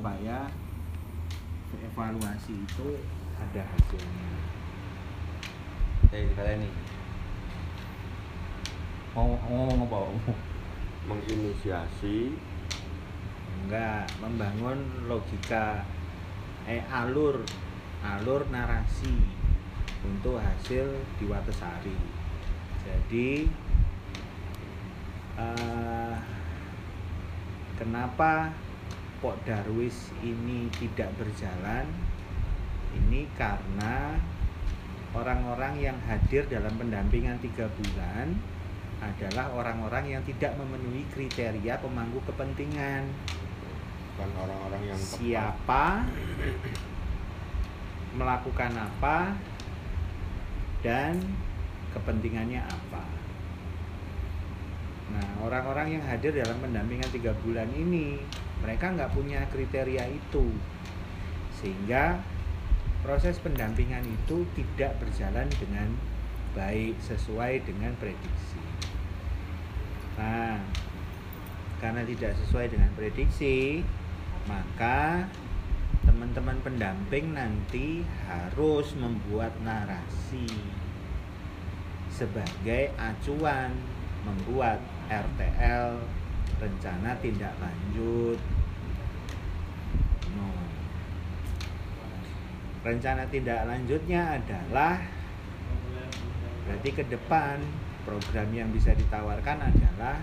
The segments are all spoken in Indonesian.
supaya evaluasi itu ada hasilnya. Jadi kalian nih. Mau ngomong apa menginisiasi. Enggak membangun logika eh alur alur narasi untuk hasil di Watesari jadi eh, kenapa Pok Darwis ini tidak berjalan ini karena orang-orang yang hadir dalam pendampingan tiga bulan adalah orang-orang yang tidak memenuhi kriteria pemangku kepentingan bukan orang-orang yang tepat. siapa melakukan apa dan kepentingannya apa nah orang-orang yang hadir dalam pendampingan tiga bulan ini mereka nggak punya kriteria itu. Sehingga proses pendampingan itu tidak berjalan dengan baik sesuai dengan prediksi. Nah karena tidak sesuai dengan prediksi maka teman-teman pendamping nanti harus membuat narasi sebagai acuan membuat RTL rencana tindak lanjut No. Rencana tindak lanjutnya adalah berarti ke depan program yang bisa ditawarkan adalah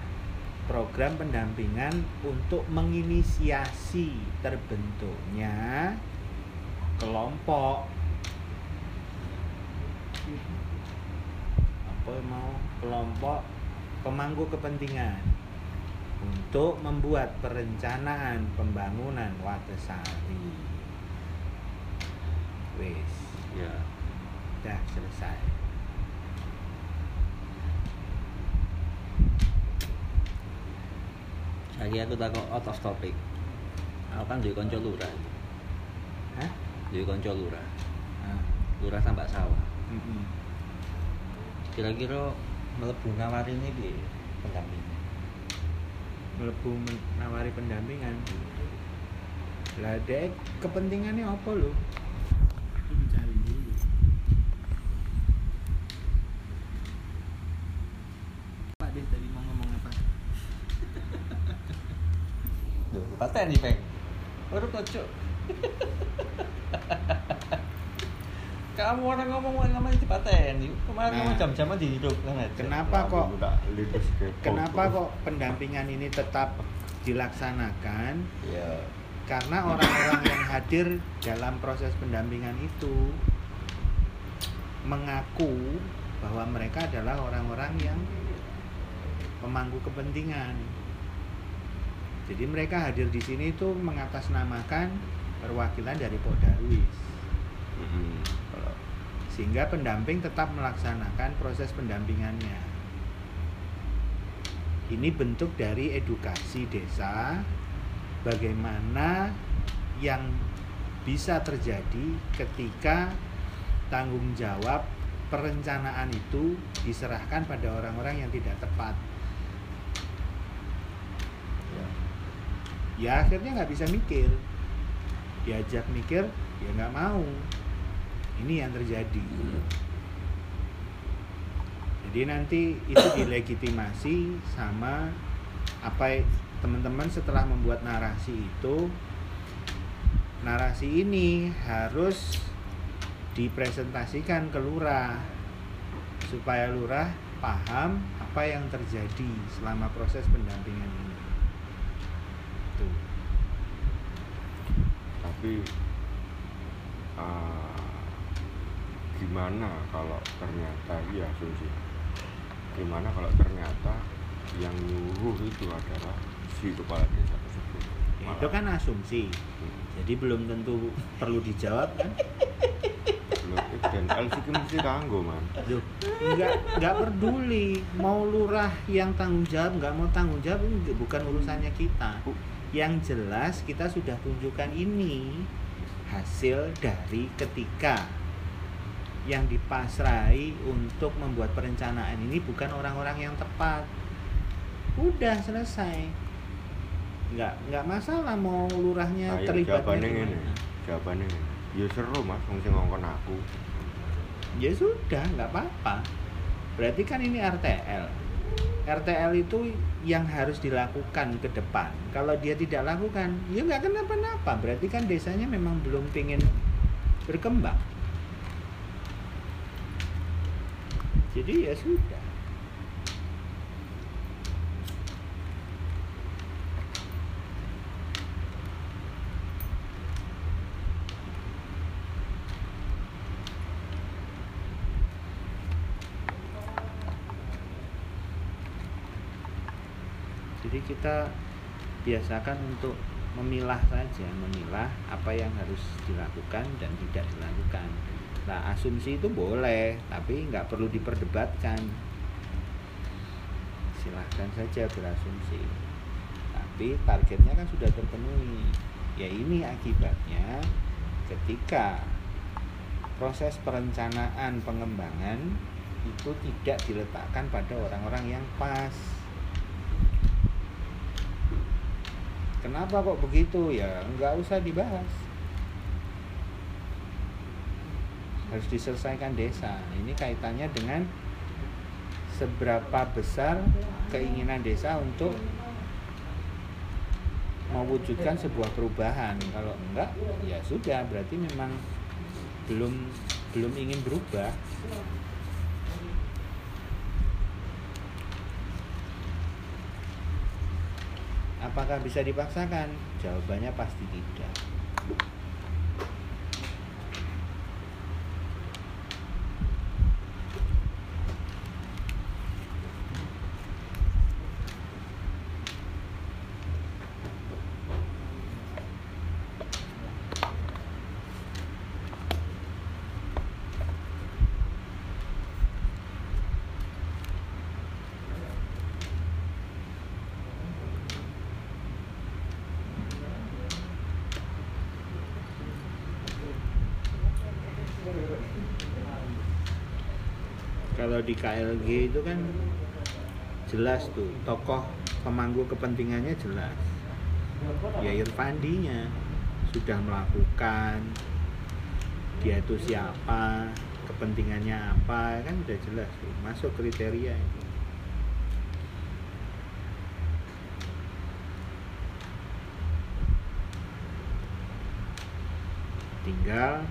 program pendampingan untuk menginisiasi terbentuknya kelompok apa mau kelompok pemangku kepentingan untuk membuat perencanaan pembangunan Watesari. Wis, ya dah selesai. Lagi aku takut out of topic. Aku kan duwe kanca lurah. Hah? Duwe kanca lurah. Ah, Lurah tambak sawah. mm-mm. Kira-kira mlebu nawari ini piye pendampingnya? Melebu menawari pendampingan. Lah dek kepentingannya apa lo? Itu dicari dulu. Pak Dek tadi mau ngomong apa? Paten nih, Peng. Baru kocok. Kamu orang ngomong ngomong di paten. Kemarin Nah. ngomong jam-jaman di hidup kan aja. Kenapa kok kenapa kok pendampingan ini tetap dilaksanakan? Ya. Karena orang-orang yang hadir dalam proses pendampingan itu mengaku bahwa mereka adalah orang-orang yang pemangku kepentingan. Jadi mereka hadir di sini itu mengatasnamakan perwakilan dari Pok Darwis. Mhm. Kalau- Sehingga pendamping tetap melaksanakan proses pendampingannya. Ini bentuk dari edukasi desa bagaimana yang bisa terjadi ketika tanggung jawab perencanaan itu diserahkan pada orang-orang yang tidak tepat. Ya akhirnya nggak bisa mikir. Diajak mikir, ya nggak mau. Ini yang terjadi. Jadi nanti itu dilegitimasi sama apa teman-teman setelah membuat narasi itu narasi ini harus dipresentasikan ke lurah supaya lurah paham apa yang terjadi selama proses pendampingan ini. Tuh. Tapi ah, gimana kalau ternyata iya asumsi gimana kalau ternyata yang nyuruh itu adalah si kepala desa tersebut Ya, itu kan asumsi. Hmm. Jadi belum tentu perlu dijawab kan? Dan LC ki mesti kanggo man Loh, nggak nggak peduli mau lurah yang tanggung jawab nggak mau tanggung jawab bukan urusannya kita. Yang jelas kita sudah tunjukkan ini hasil dari ketika yang dipasrai untuk membuat perencanaan ini bukan orang-orang yang tepat. Udah selesai. nggak nggak masalah mau lurahnya Ayo terlibatnya jawabannya mana. Jawabannya. Ya seru Mas ngongkon aku. ya sudah nggak apa-apa berarti kan ini RTL RTL itu yang harus dilakukan ke depan. Kalau dia tidak lakukan ya nggak kenapa-napa. Berarti kan desanya memang belum pengen berkembang. Jadi ya sudah jadi kita biasakan untuk memilah saja memilah apa yang harus dilakukan dan tidak dilakukan. Nah asumsi itu boleh tapi nggak perlu diperdebatkan. Silahkan saja berasumsi. Tapi targetnya kan sudah terpenuhi. Ya ini akibatnya ketika proses perencanaan pengembangan itu tidak diletakkan pada orang-orang yang pas Kenapa kok begitu? Ya nggak usah dibahas. Harus diselesaikan desa. Ini kaitannya dengan seberapa besar keinginan desa untuk mewujudkan sebuah perubahan. Kalau enggak, ya sudah. Berarti memang belum belum ingin berubah. Apakah bisa dipaksakan? Jawabannya pasti tidak. Kalau di KLG itu kan jelas tuh tokoh pemangku kepentingannya jelas. Ya Irfandinya sudah melakukan dia itu siapa, kepentingannya apa, kan udah jelas tuh, masuk kriteria itu. Tinggal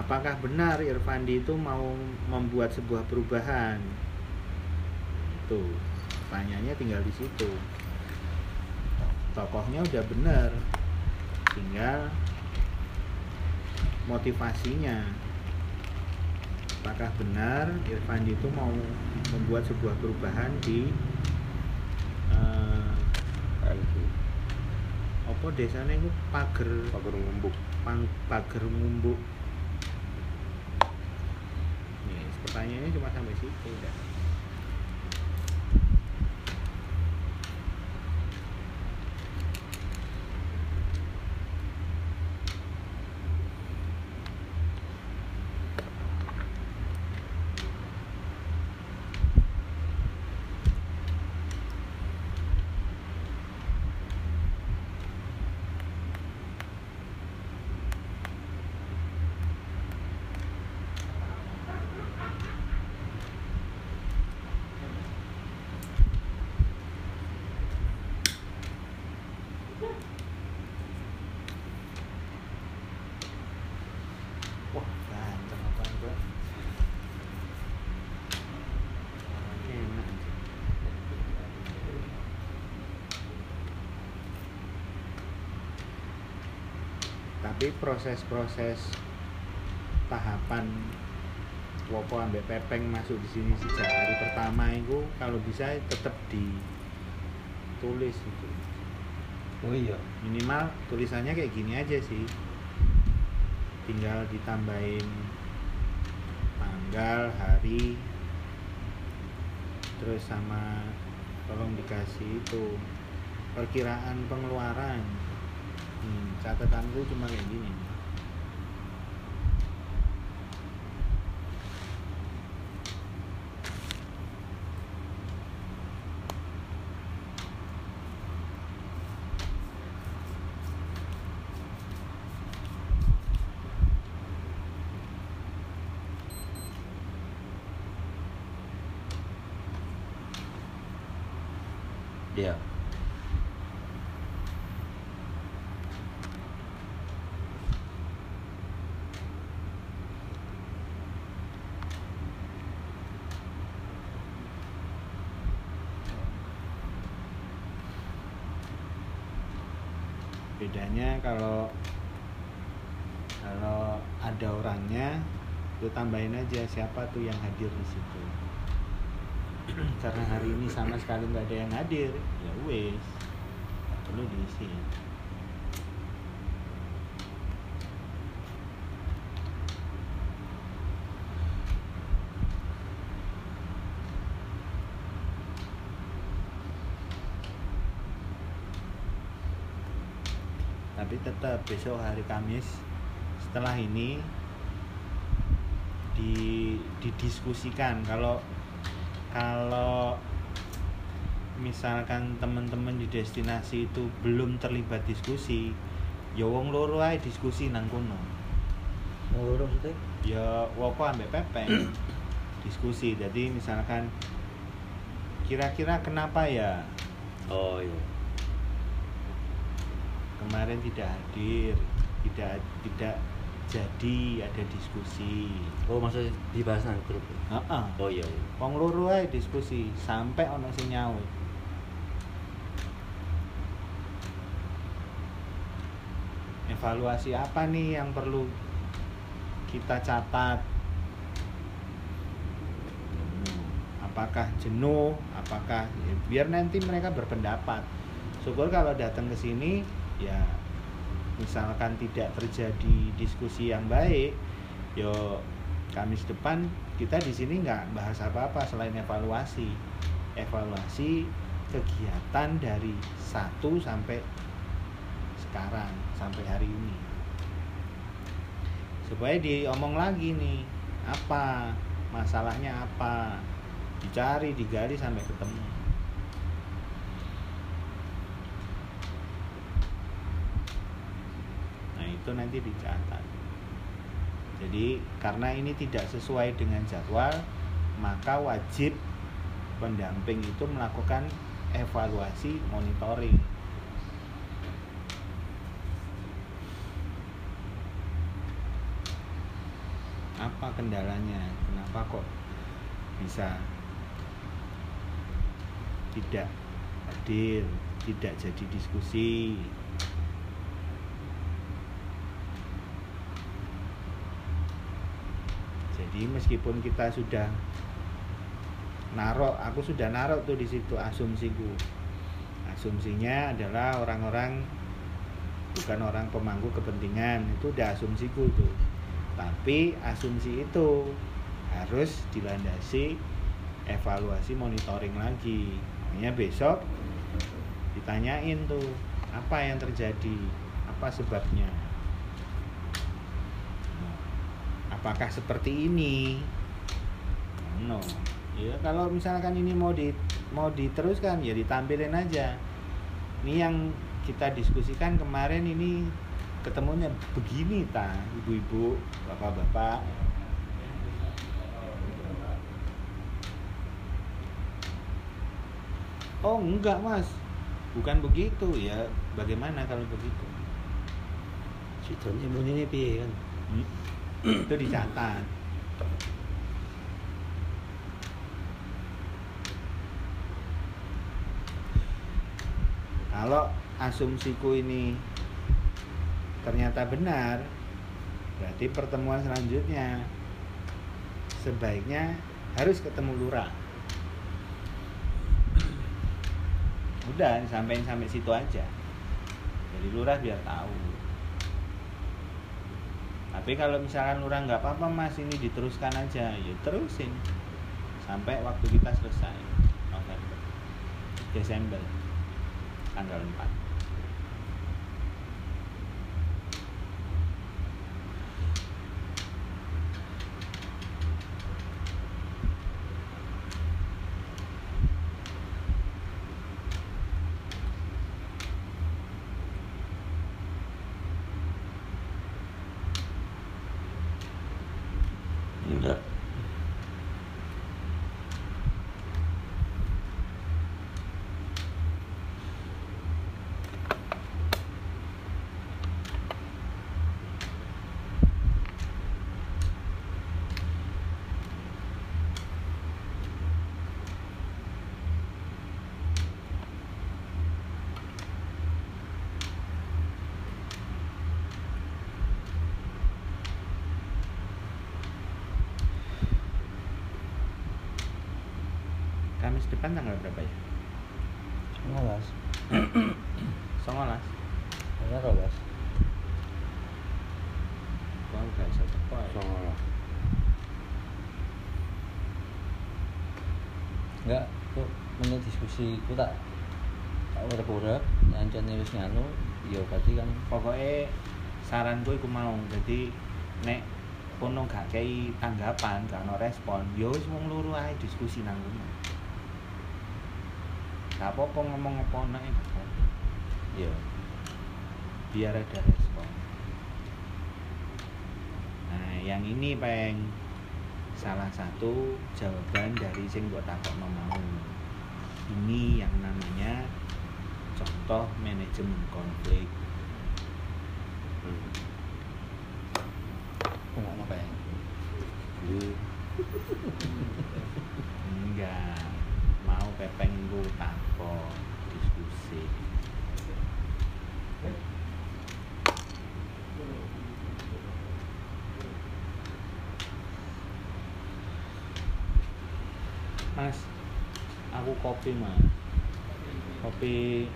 apakah benar Irfandi itu mau membuat sebuah perubahan? Tuh, pertanyaannya tinggal di situ. Tokohnya udah benar, tinggal motivasinya. Apakah benar Irfandi itu mau membuat sebuah perubahan di KLG. apa desanya itu pager Pager ngumbuk. pang pager ngumbuk ya, pertanyaannya cuma sampai situ udah wah ganteng apa bro enak aja. Tapi proses-proses tahapan Wopo ambek Pepeng masuk di sini sejak hari pertama itu kalau bisa tetap ditulis itu Oh iya. minimal tulisannya kayak gini aja sih. Tinggal ditambahin tanggal hari terus sama tolong dikasih itu perkiraan pengeluaran hmm, catatanku cuma kayak gini Iya. Bedanya kalau kalau ada orangnya lu tambahin aja siapa tuh yang hadir di situ. Karena hari ini sama sekali nggak ada yang hadir ya wes perlu diisi tapi tetap besok hari Kamis. Setelah ini di didiskusikan. Kalau kalau misalkan teman-teman di destinasi itu belum terlibat diskusi ya wong loro ae diskusi nang kono. Lurus itu? ya wopo ambek pepeng diskusi. Jadi misalkan kira-kira kenapa ya? Oh iya. Kemarin tidak hadir tidak tidak jadi ada diskusi Oh maksudnya dibahas nang grup. Heeh. Oh iya. iya. Wong loro ae diskusi sampai ono sing nyaut. Evaluasi apa nih yang perlu kita catat? Apakah jenuh? Apakah ya, biar nanti mereka berpendapat. Syukur kalau datang ke sini ya misalkan tidak terjadi diskusi yang baik, yo Kamis depan kita di sini nggak bahas apa-apa selain evaluasi. Evaluasi kegiatan dari satu sampai sekarang sampai hari ini. Supaya diomong lagi nih, apa masalahnya apa? Dicari, digali sampai ketemu. Nah, itu nanti dicatat. Jadi karena ini tidak sesuai dengan jadwal, maka wajib pendamping itu melakukan evaluasi monitoring. Apa kendalanya? Kenapa kok bisa tidak hadir, tidak jadi diskusi? Jadi meskipun kita sudah narok, aku sudah narok tuh di situ asumsiku. Asumsinya adalah orang-orang bukan orang pemangku kepentingan, itu udah asumsiku tuh. Tapi asumsi itu harus dilandasi evaluasi monitoring lagi. Makanya besok ditanyain tuh apa yang terjadi, apa sebabnya. Nah, apakah seperti ini? No. Ya kalau misalkan ini mau di mau diteruskan ya ditampilin aja. Ini yang kita diskusikan kemarin ini ketemunya begini ta. Ibu-ibu bapak-bapak. Oh enggak mas. Bukan begitu ya. Bagaimana kalau begitu? Sidonnya ini piye kan? Itu dicatat. Kalau asumsiku ini ternyata benar berarti pertemuan selanjutnya sebaiknya harus ketemu lurah. Udah sampai sampai situ aja. Jadi lurah biar tahu tapi kalau misalkan lurah nggak apa-apa mas ini diteruskan aja. Ya terusin. Sampai waktu kita selesai November. Desember tanggal 4 Enggak. Depan tanggal berapa ya? Ngolas. Songolas. Ora rolas. Gua gak bisa teko ya. Songolah. Enggak, kok menurut diskusi ku tak tak urep-urep nyancane wis nganu, ya berarti kan Pokoknya saranku iku mau. Jadi nek kono gak kei tanggapan, gak ono respon, ya wis wong loro ae diskusi nang kono. Gak apa-apa ngomong apa nek. Ya. Biar ada respon. Nah, yang ini peng salah satu jawaban dari sing mbok takokno mau. Ini yang namanya contoh manajemen konflik. Hmm. enggak ngapain. Jadi Enggak. Mau pepeng lu takok diskusi. Mas, aku kopi mas. Kopi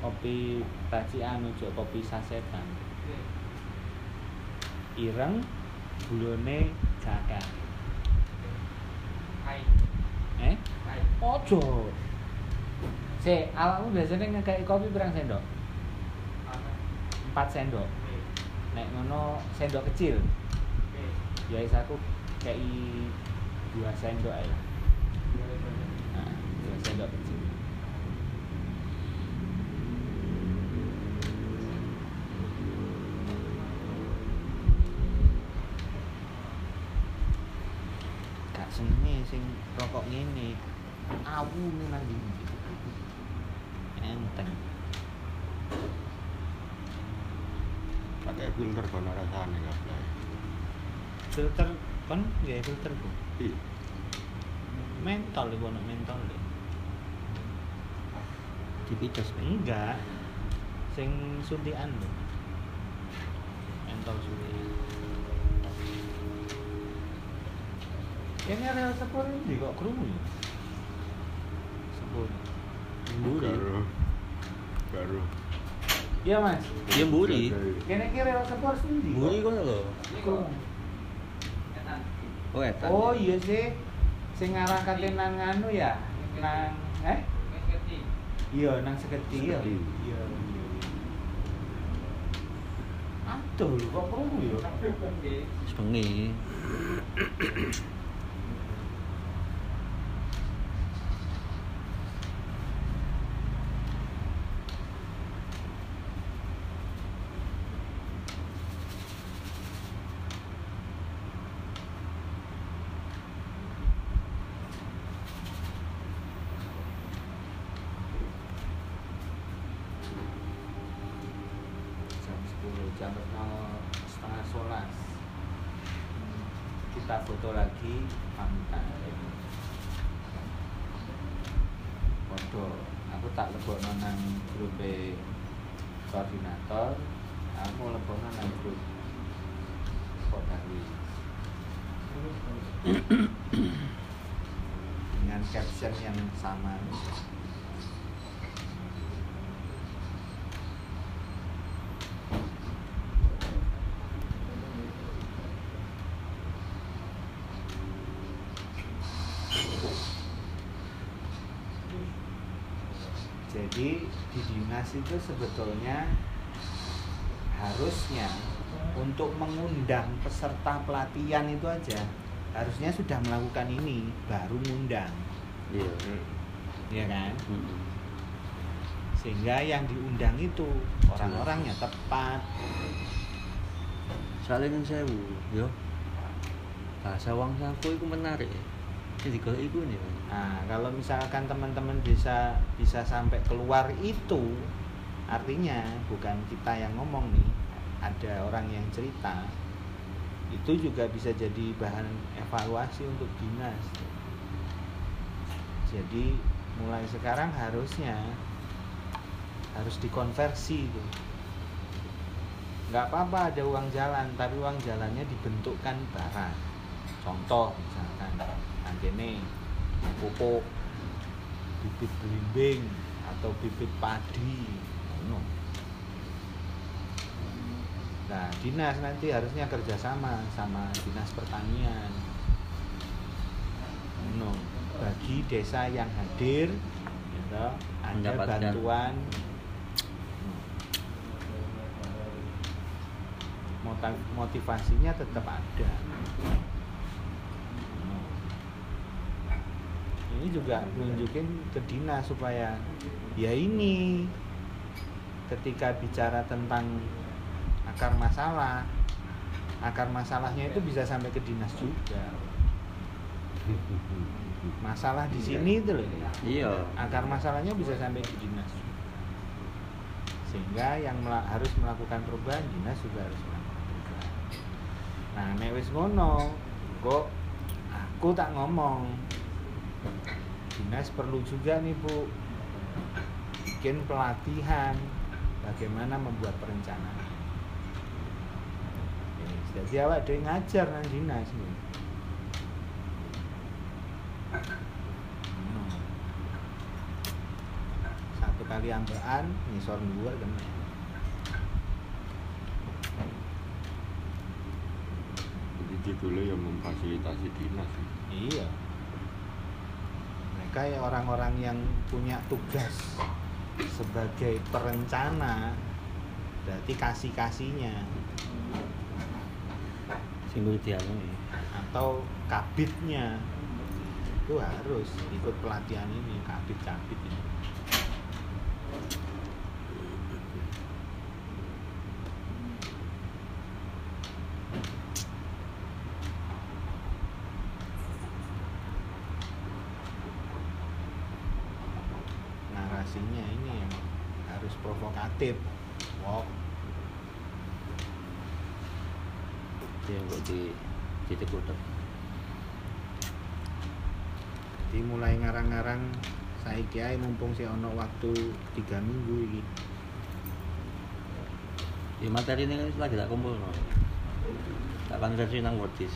kopi racikan ojo kopi sasetan. Ireng, gulone gakak. Eh? Ojo. Se, awakmu biasanya ngekei kopi berang sendok? 4 sendok. Nek ngono sendok kecil. Ya aku kei 2 sendok ae. 2 sendok kecil. Gak senenge sing rokok ngene. Awu nang ndi. Enteng. pakai filter kono rasane kabeh. Filter kon nggih filter Bu. Iya. Mentol iku ono mentol deh. Dipicas Pak. Enggak. Sing suntikan lho. Mentol suntikan. Ini rel sepur ini kok krungu ya? Sepur. Mburi. Baru. Baru. Iya mas. Iya mburi. Kene ki rel sepur sendi. Mburi kono lho. Oh, etan. Oh iya sih. Sing ngarah kate nang anu ya. Nang eh? Iya, nang seketi ya. Iya. Aduh, lho, kok krungu ya? Wis bengi. jam 10 jam 0 setengah sebelas kita foto lagi pamitan foto aku tak lebokno nang grup koordinator aku lebokno nang grup Kodawi dengan caption yang sama. Jadi di dinas itu sebetulnya harusnya untuk mengundang peserta pelatihan itu aja harusnya sudah melakukan ini baru ngundang, Iya. ya kan? Heeh. Sehingga yang diundang itu orang-orang yang tepat. Kan sewu, yo. Bahasa wong saku iku menarik. Sing digoleki iku nih. Nah, kalau misalkan teman-teman bisa bisa sampai keluar itu, artinya bukan kita yang ngomong nih, ada orang yang cerita. Itu juga bisa jadi bahan evaluasi untuk dinas. Jadi mulai sekarang harusnya harus dikonversi itu. Nggak apa-apa ada uang jalan, tapi uang jalannya dibentukkan barang. Contoh misalkan, antene pupuk bibit belimbing atau bibit padi. Nah, dinas nanti harusnya kerjasama sama dinas pertanian. Ngono. Bagi desa yang hadir, gitu, ada bantuan. Motivasinya tetap ada. Ini juga nunjukin ke dinas supaya ya ini ketika bicara tentang akar masalah akar masalahnya itu bisa sampai ke dinas juga masalah di sini itu loh Iya. akar masalahnya bisa sampai ke dinas. Sehingga yang mela- harus melakukan perubahan dinas juga harus melakukan perubahan. Nah nek wis ngono kok aku tak ngomong. Dinas perlu juga nih bu bikin pelatihan bagaimana membuat perencanaan. Jadi awak dhewe ngajar nang dinas nih Hmm. Ambekan ngisor dhuwur kena Jadi judulnya yang memfasilitasi dinas. iya. Mereka ya orang-orang yang punya tugas sebagai perencana berarti kasih kasihnya Sing kudu dianu ya. atau kabitnya. Itu harus ikut pelatihan ini kabit kabit ini narasinya ini yang harus provokatif wow Itu yang kok di titik udah. Jadi mulai ngarang-ngarang saya kiai mumpung si ono waktu tiga minggu ini. Ya materi ini kan lagi tak kumpul no. Tak konversi nang Word sih.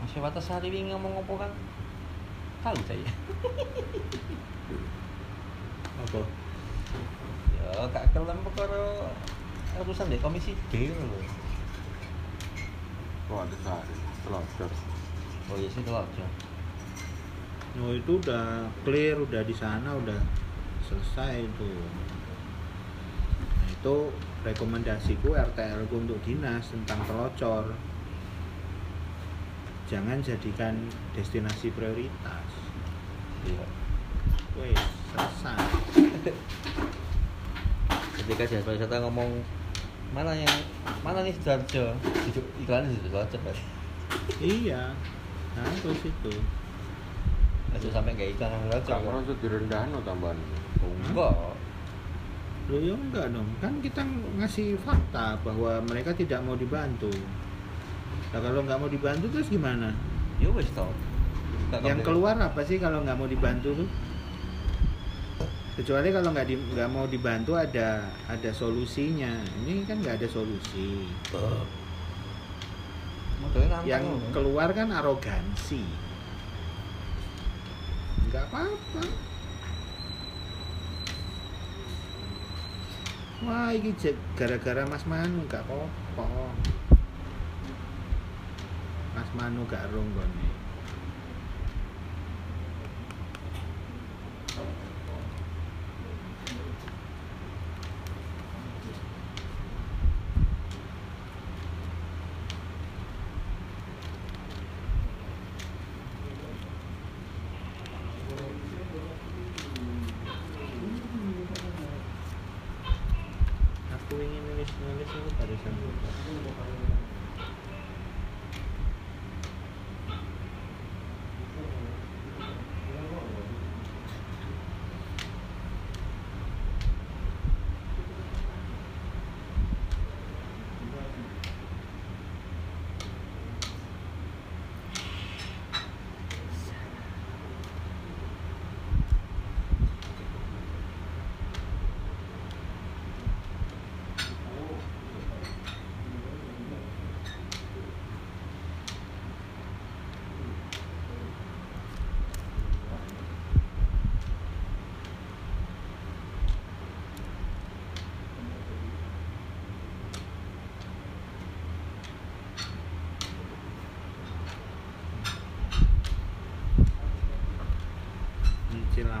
Masih batas hari ini ngomong apa kan? Tahu saya. Apa? Ya gak kelem perkara urusan di komisi D lho. Kok ada sehari, telur. Oh iya sih aja. Oh itu udah clear, udah di sana, udah selesai itu. Nah, itu rekomendasiku RTL ku untuk dinas tentang pelocor. Jangan jadikan destinasi prioritas. Iya. Wes, selesai. Ketika jasa wisata ngomong mana yang mana nih Sidoarjo? Dijuk- Iklan di Sidoarjo kan. iya. Nah, terus itu. Aja sampai gak iklan nang Sidoarjo. Gak kok. ngerasa direndahan no tambahan. Oh, Enggak. Loh ya enggak dong, kan kita ngasih fakta bahwa mereka tidak mau dibantu. Nah kalau nggak mau dibantu terus gimana? Ya wis tau. Yang keluar apa sih kalau nggak mau dibantu tuh? Kecuali kalau nggak di, nggak mau dibantu ada ada solusinya. Ini kan nggak ada solusi. Nantang Yang keluar kan arogansi. Nggak apa-apa. Wah, ini je- gara-gara Mas Manu gak apa-apa. Mas Manu gak ronggone.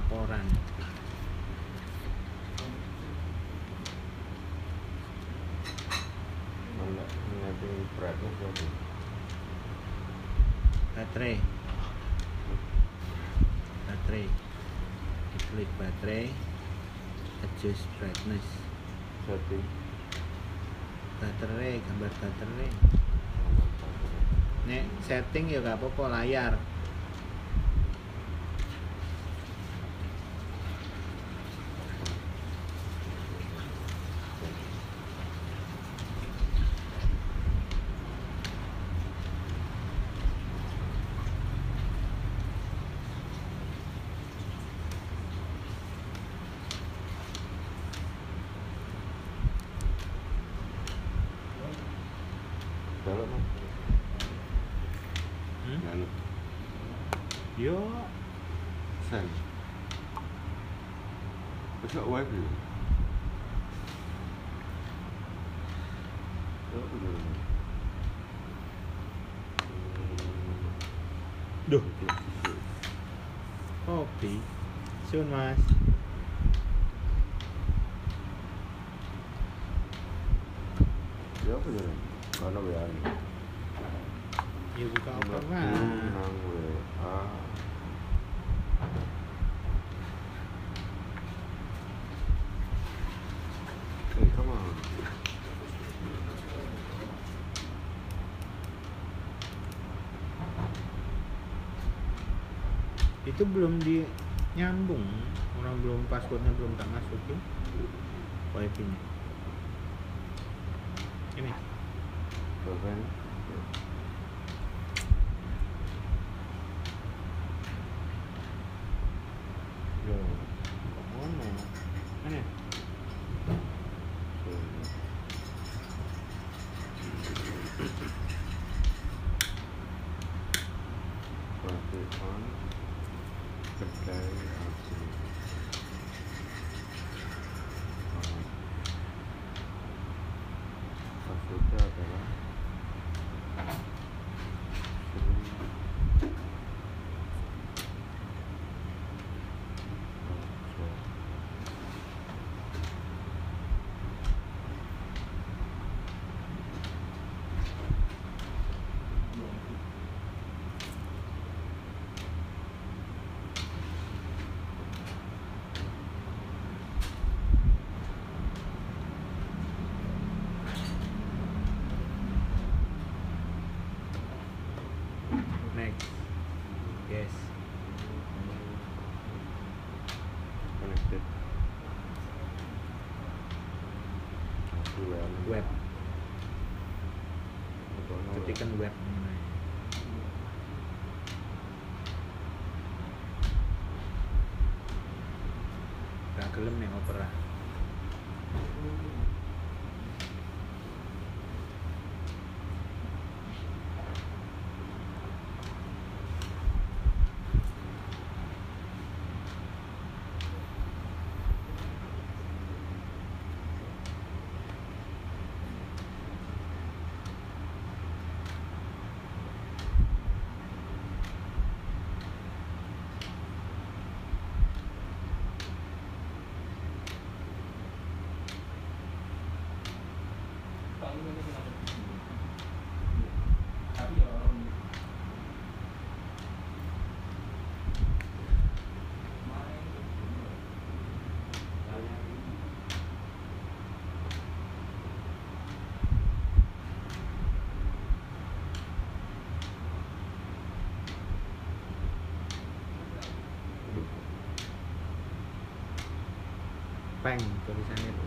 Laporan. Baterai. Baterai. Diklik baterai. Adjust brightness. Setting baterai gambar baterai. Nek setting ya gak apa-apa layar dalam mas hmm? Anu, yo sen besok wifi ya Oh, udah. Hmm, Duh. oke, oke. kopi sun mas Ya apa ya? Karena WA ini. ya buka apa Mlebu mas nang WA. Eh, come on. itu belum di nyambung. Orang belum passwordnya belum tak masukin. Wifi nya ini yo mana mana Perhatian kedai asli. Ah. Maksudnya adalah Sri Raja. next yes. Connected. Web. Ketikan web. Gak gelem nih opera peng tulisannya peng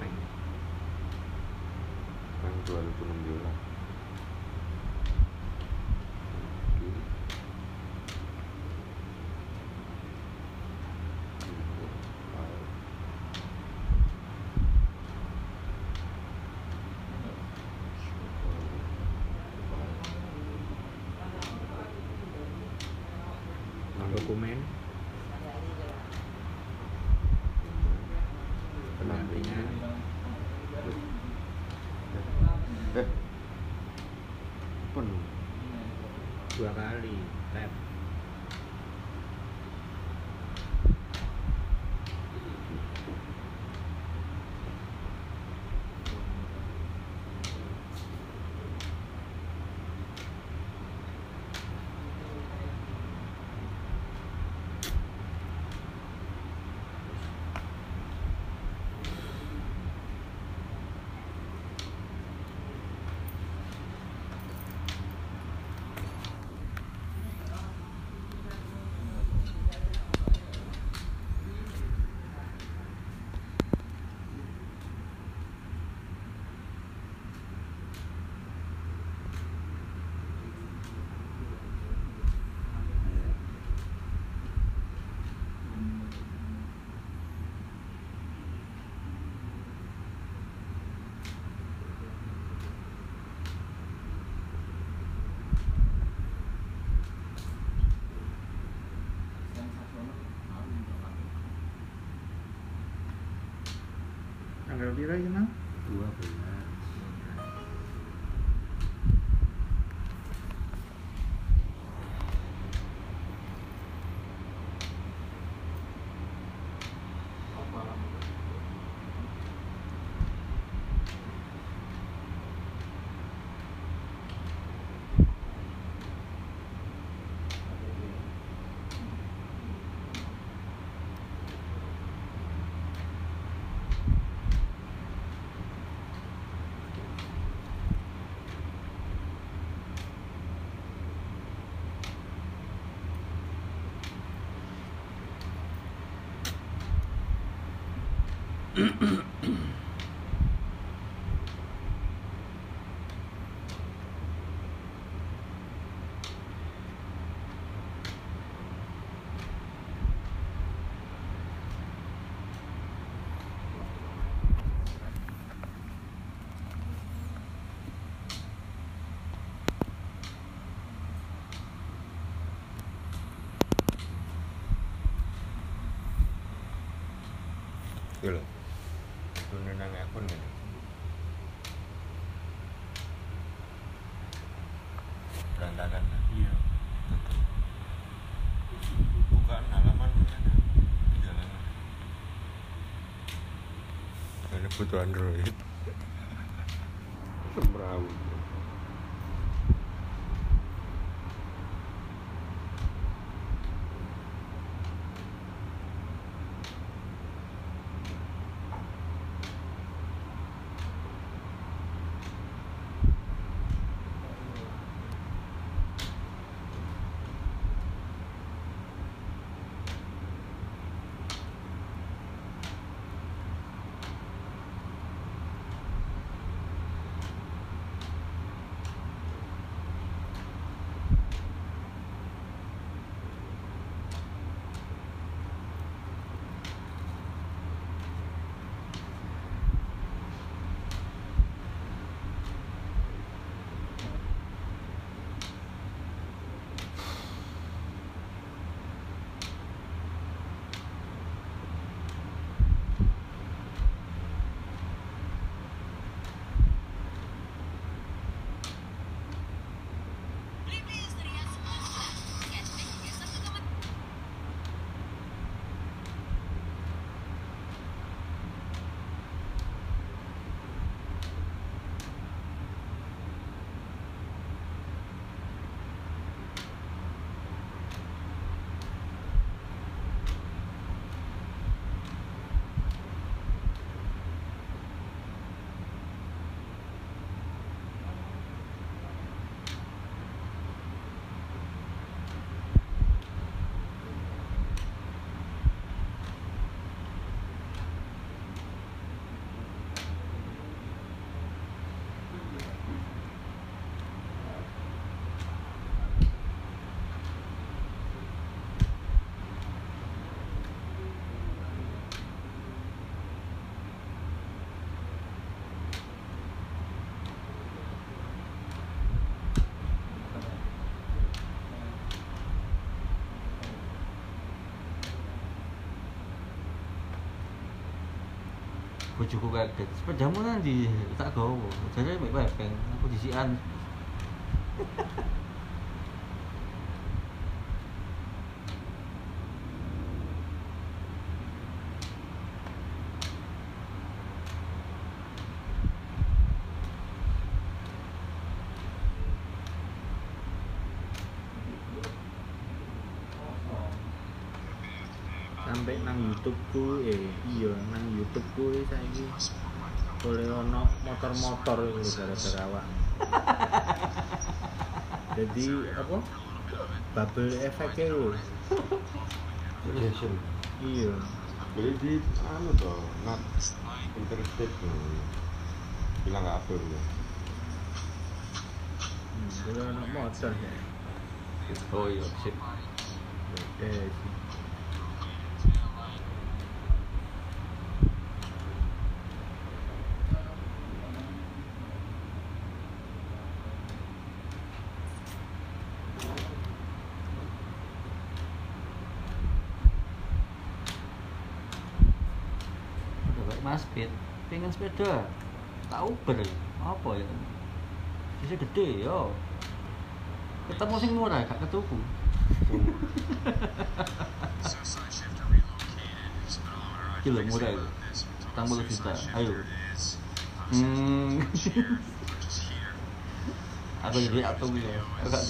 pira iki nang? mm Berantakan. Iya. Bukaan halaman mana? Tiga halaman. Ini butuh Android. Semrawut. Bojoku kaget. Sepedamu nanti tak gawa. Jadi mek pepeng aku disian sampai nang YouTube ku eh iya nang YouTube ku saiki. Oleh ono motor-motor itu gara-gara awak. Jadi apa? Bubble efeknya lho iya Jadi di anu toh, not interested tuh. Bilang nggak apa ya. hmm, jadi ono motor ya. Oh iya sip eh sepeda. Tak uber apa ya? Bisa gede yo. Ketemu sing murah gak ketuku. Gila murah itu Petang puluh juta Ayo. Hmm. Aku jadi atau gitu Aku gak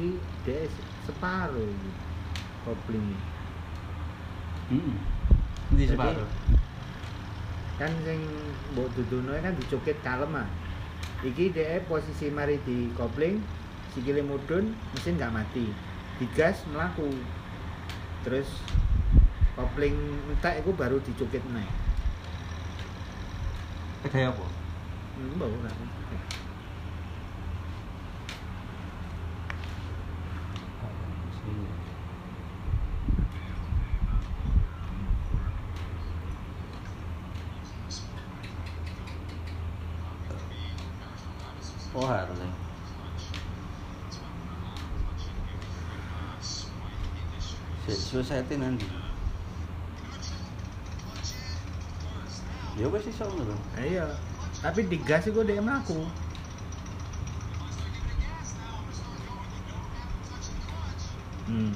iki dhek separo iki. Kopling. Hmm Ini Jadi- separuh Kan sing mbok dudono kan dicukit kalem ah. Iki dhek posisi mari di kopling, sikile mudhun, mesin nggak mati. Digas melaku. Terus kopling entek iku baru dicukit naik. Kedai apa? Hmm, mbok ora. Oh harusnya Society nanti Ya wes iso ngono. Iya. Tapi digas iku dhek mlaku. Hmm.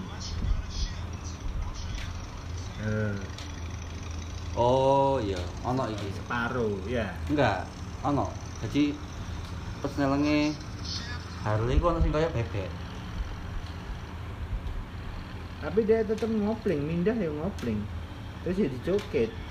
Eh, Oh iya, ono iki. separo ya. Enggak, ono. Jadi persnelenge Harley ku ono sing kaya bebek. Tapi dia tetap ngopling, mindah ya ngopling. Terus ya dicokit.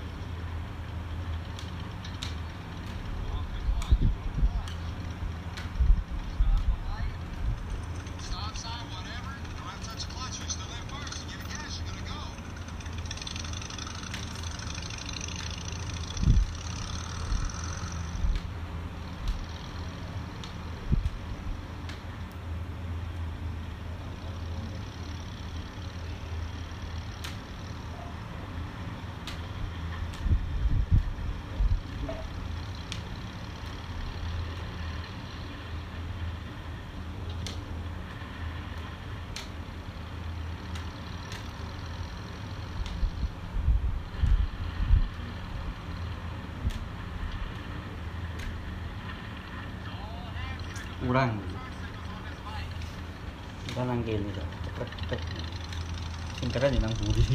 Kurang. Kita nang kene to. Cepet cepet. Sing keren ya nang buri.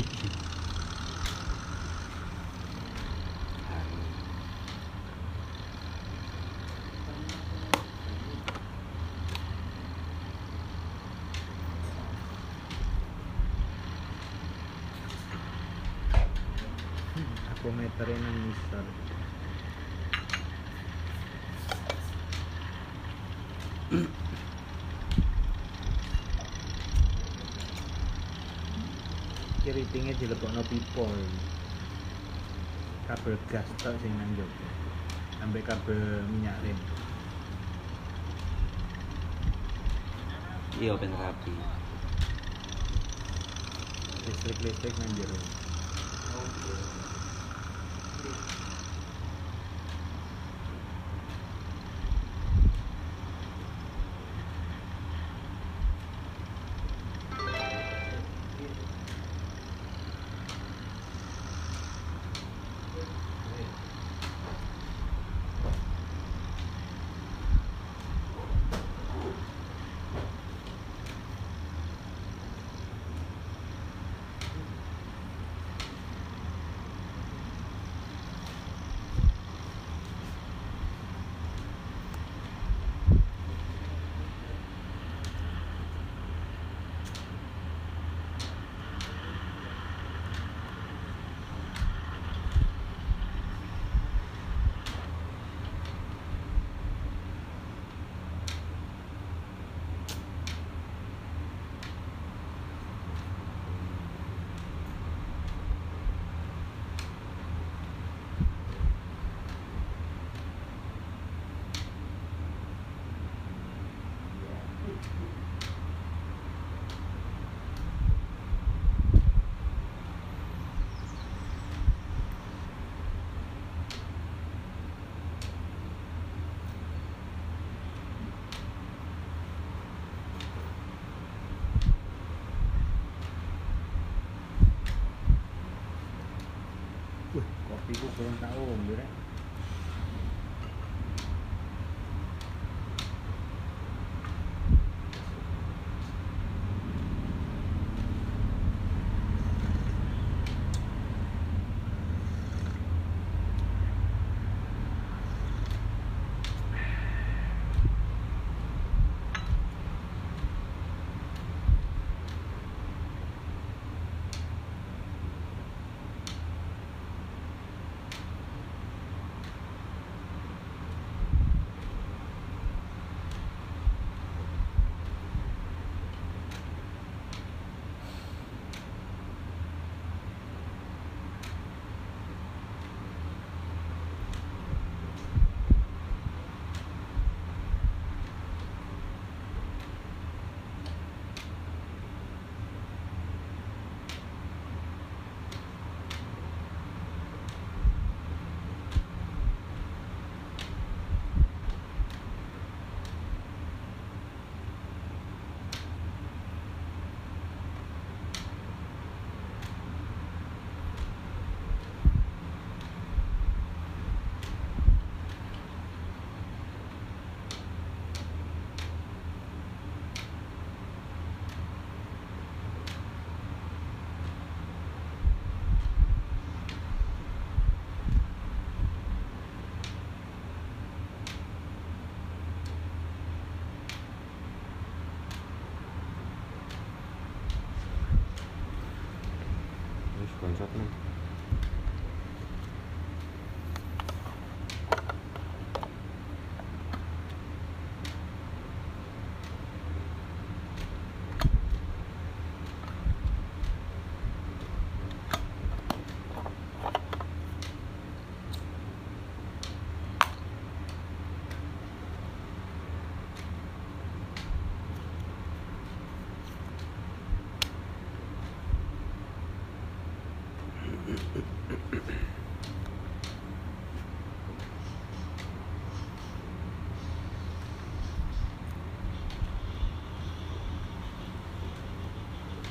Aku meterin nang misal. Keritingnya dilebokno pipa. Kabel gas tok sing nang njaba. Sampai kabel minyak rem. Iya ben rapi. Listrik-listrik nang jero. Kopi ku belum tak ombe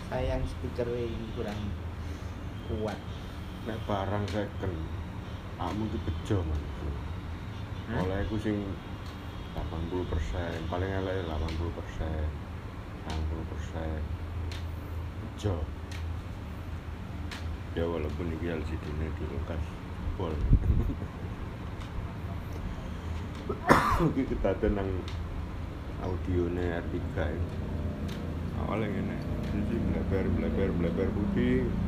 Sayang speaker ini kurang kuat. Nek barang second, kamu ki bejo man. Hah? Oleh aku sing 80%, paling elek 80%. 60%. Bejo. Ya walaupun iki LCD-ne dilekas pol. Iki kedaten nang audione R3 ini. Awalnya ngene, sisi bleber bleber bleber putih.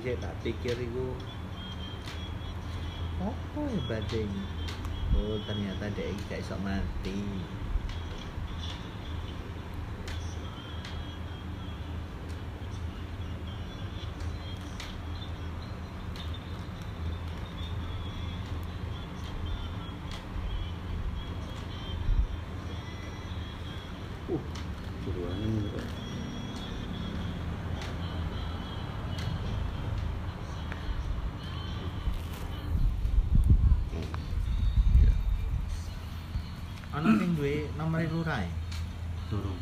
Itu dhisik tak pikir iku. Apa hebatnya ini oh ternyata dia gak iso mati Uh, buruan ini. ana sing duwe nomor lurah e? Durung.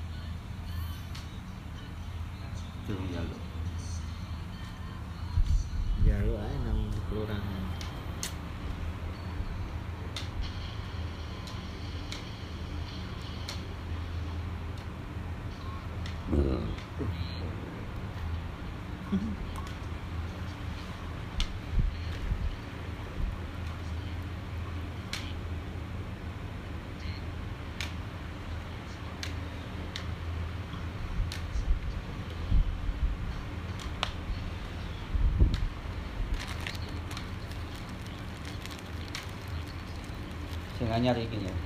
Durung jaluk. jaluk ae nang kelurahan Sing anyar iki ya.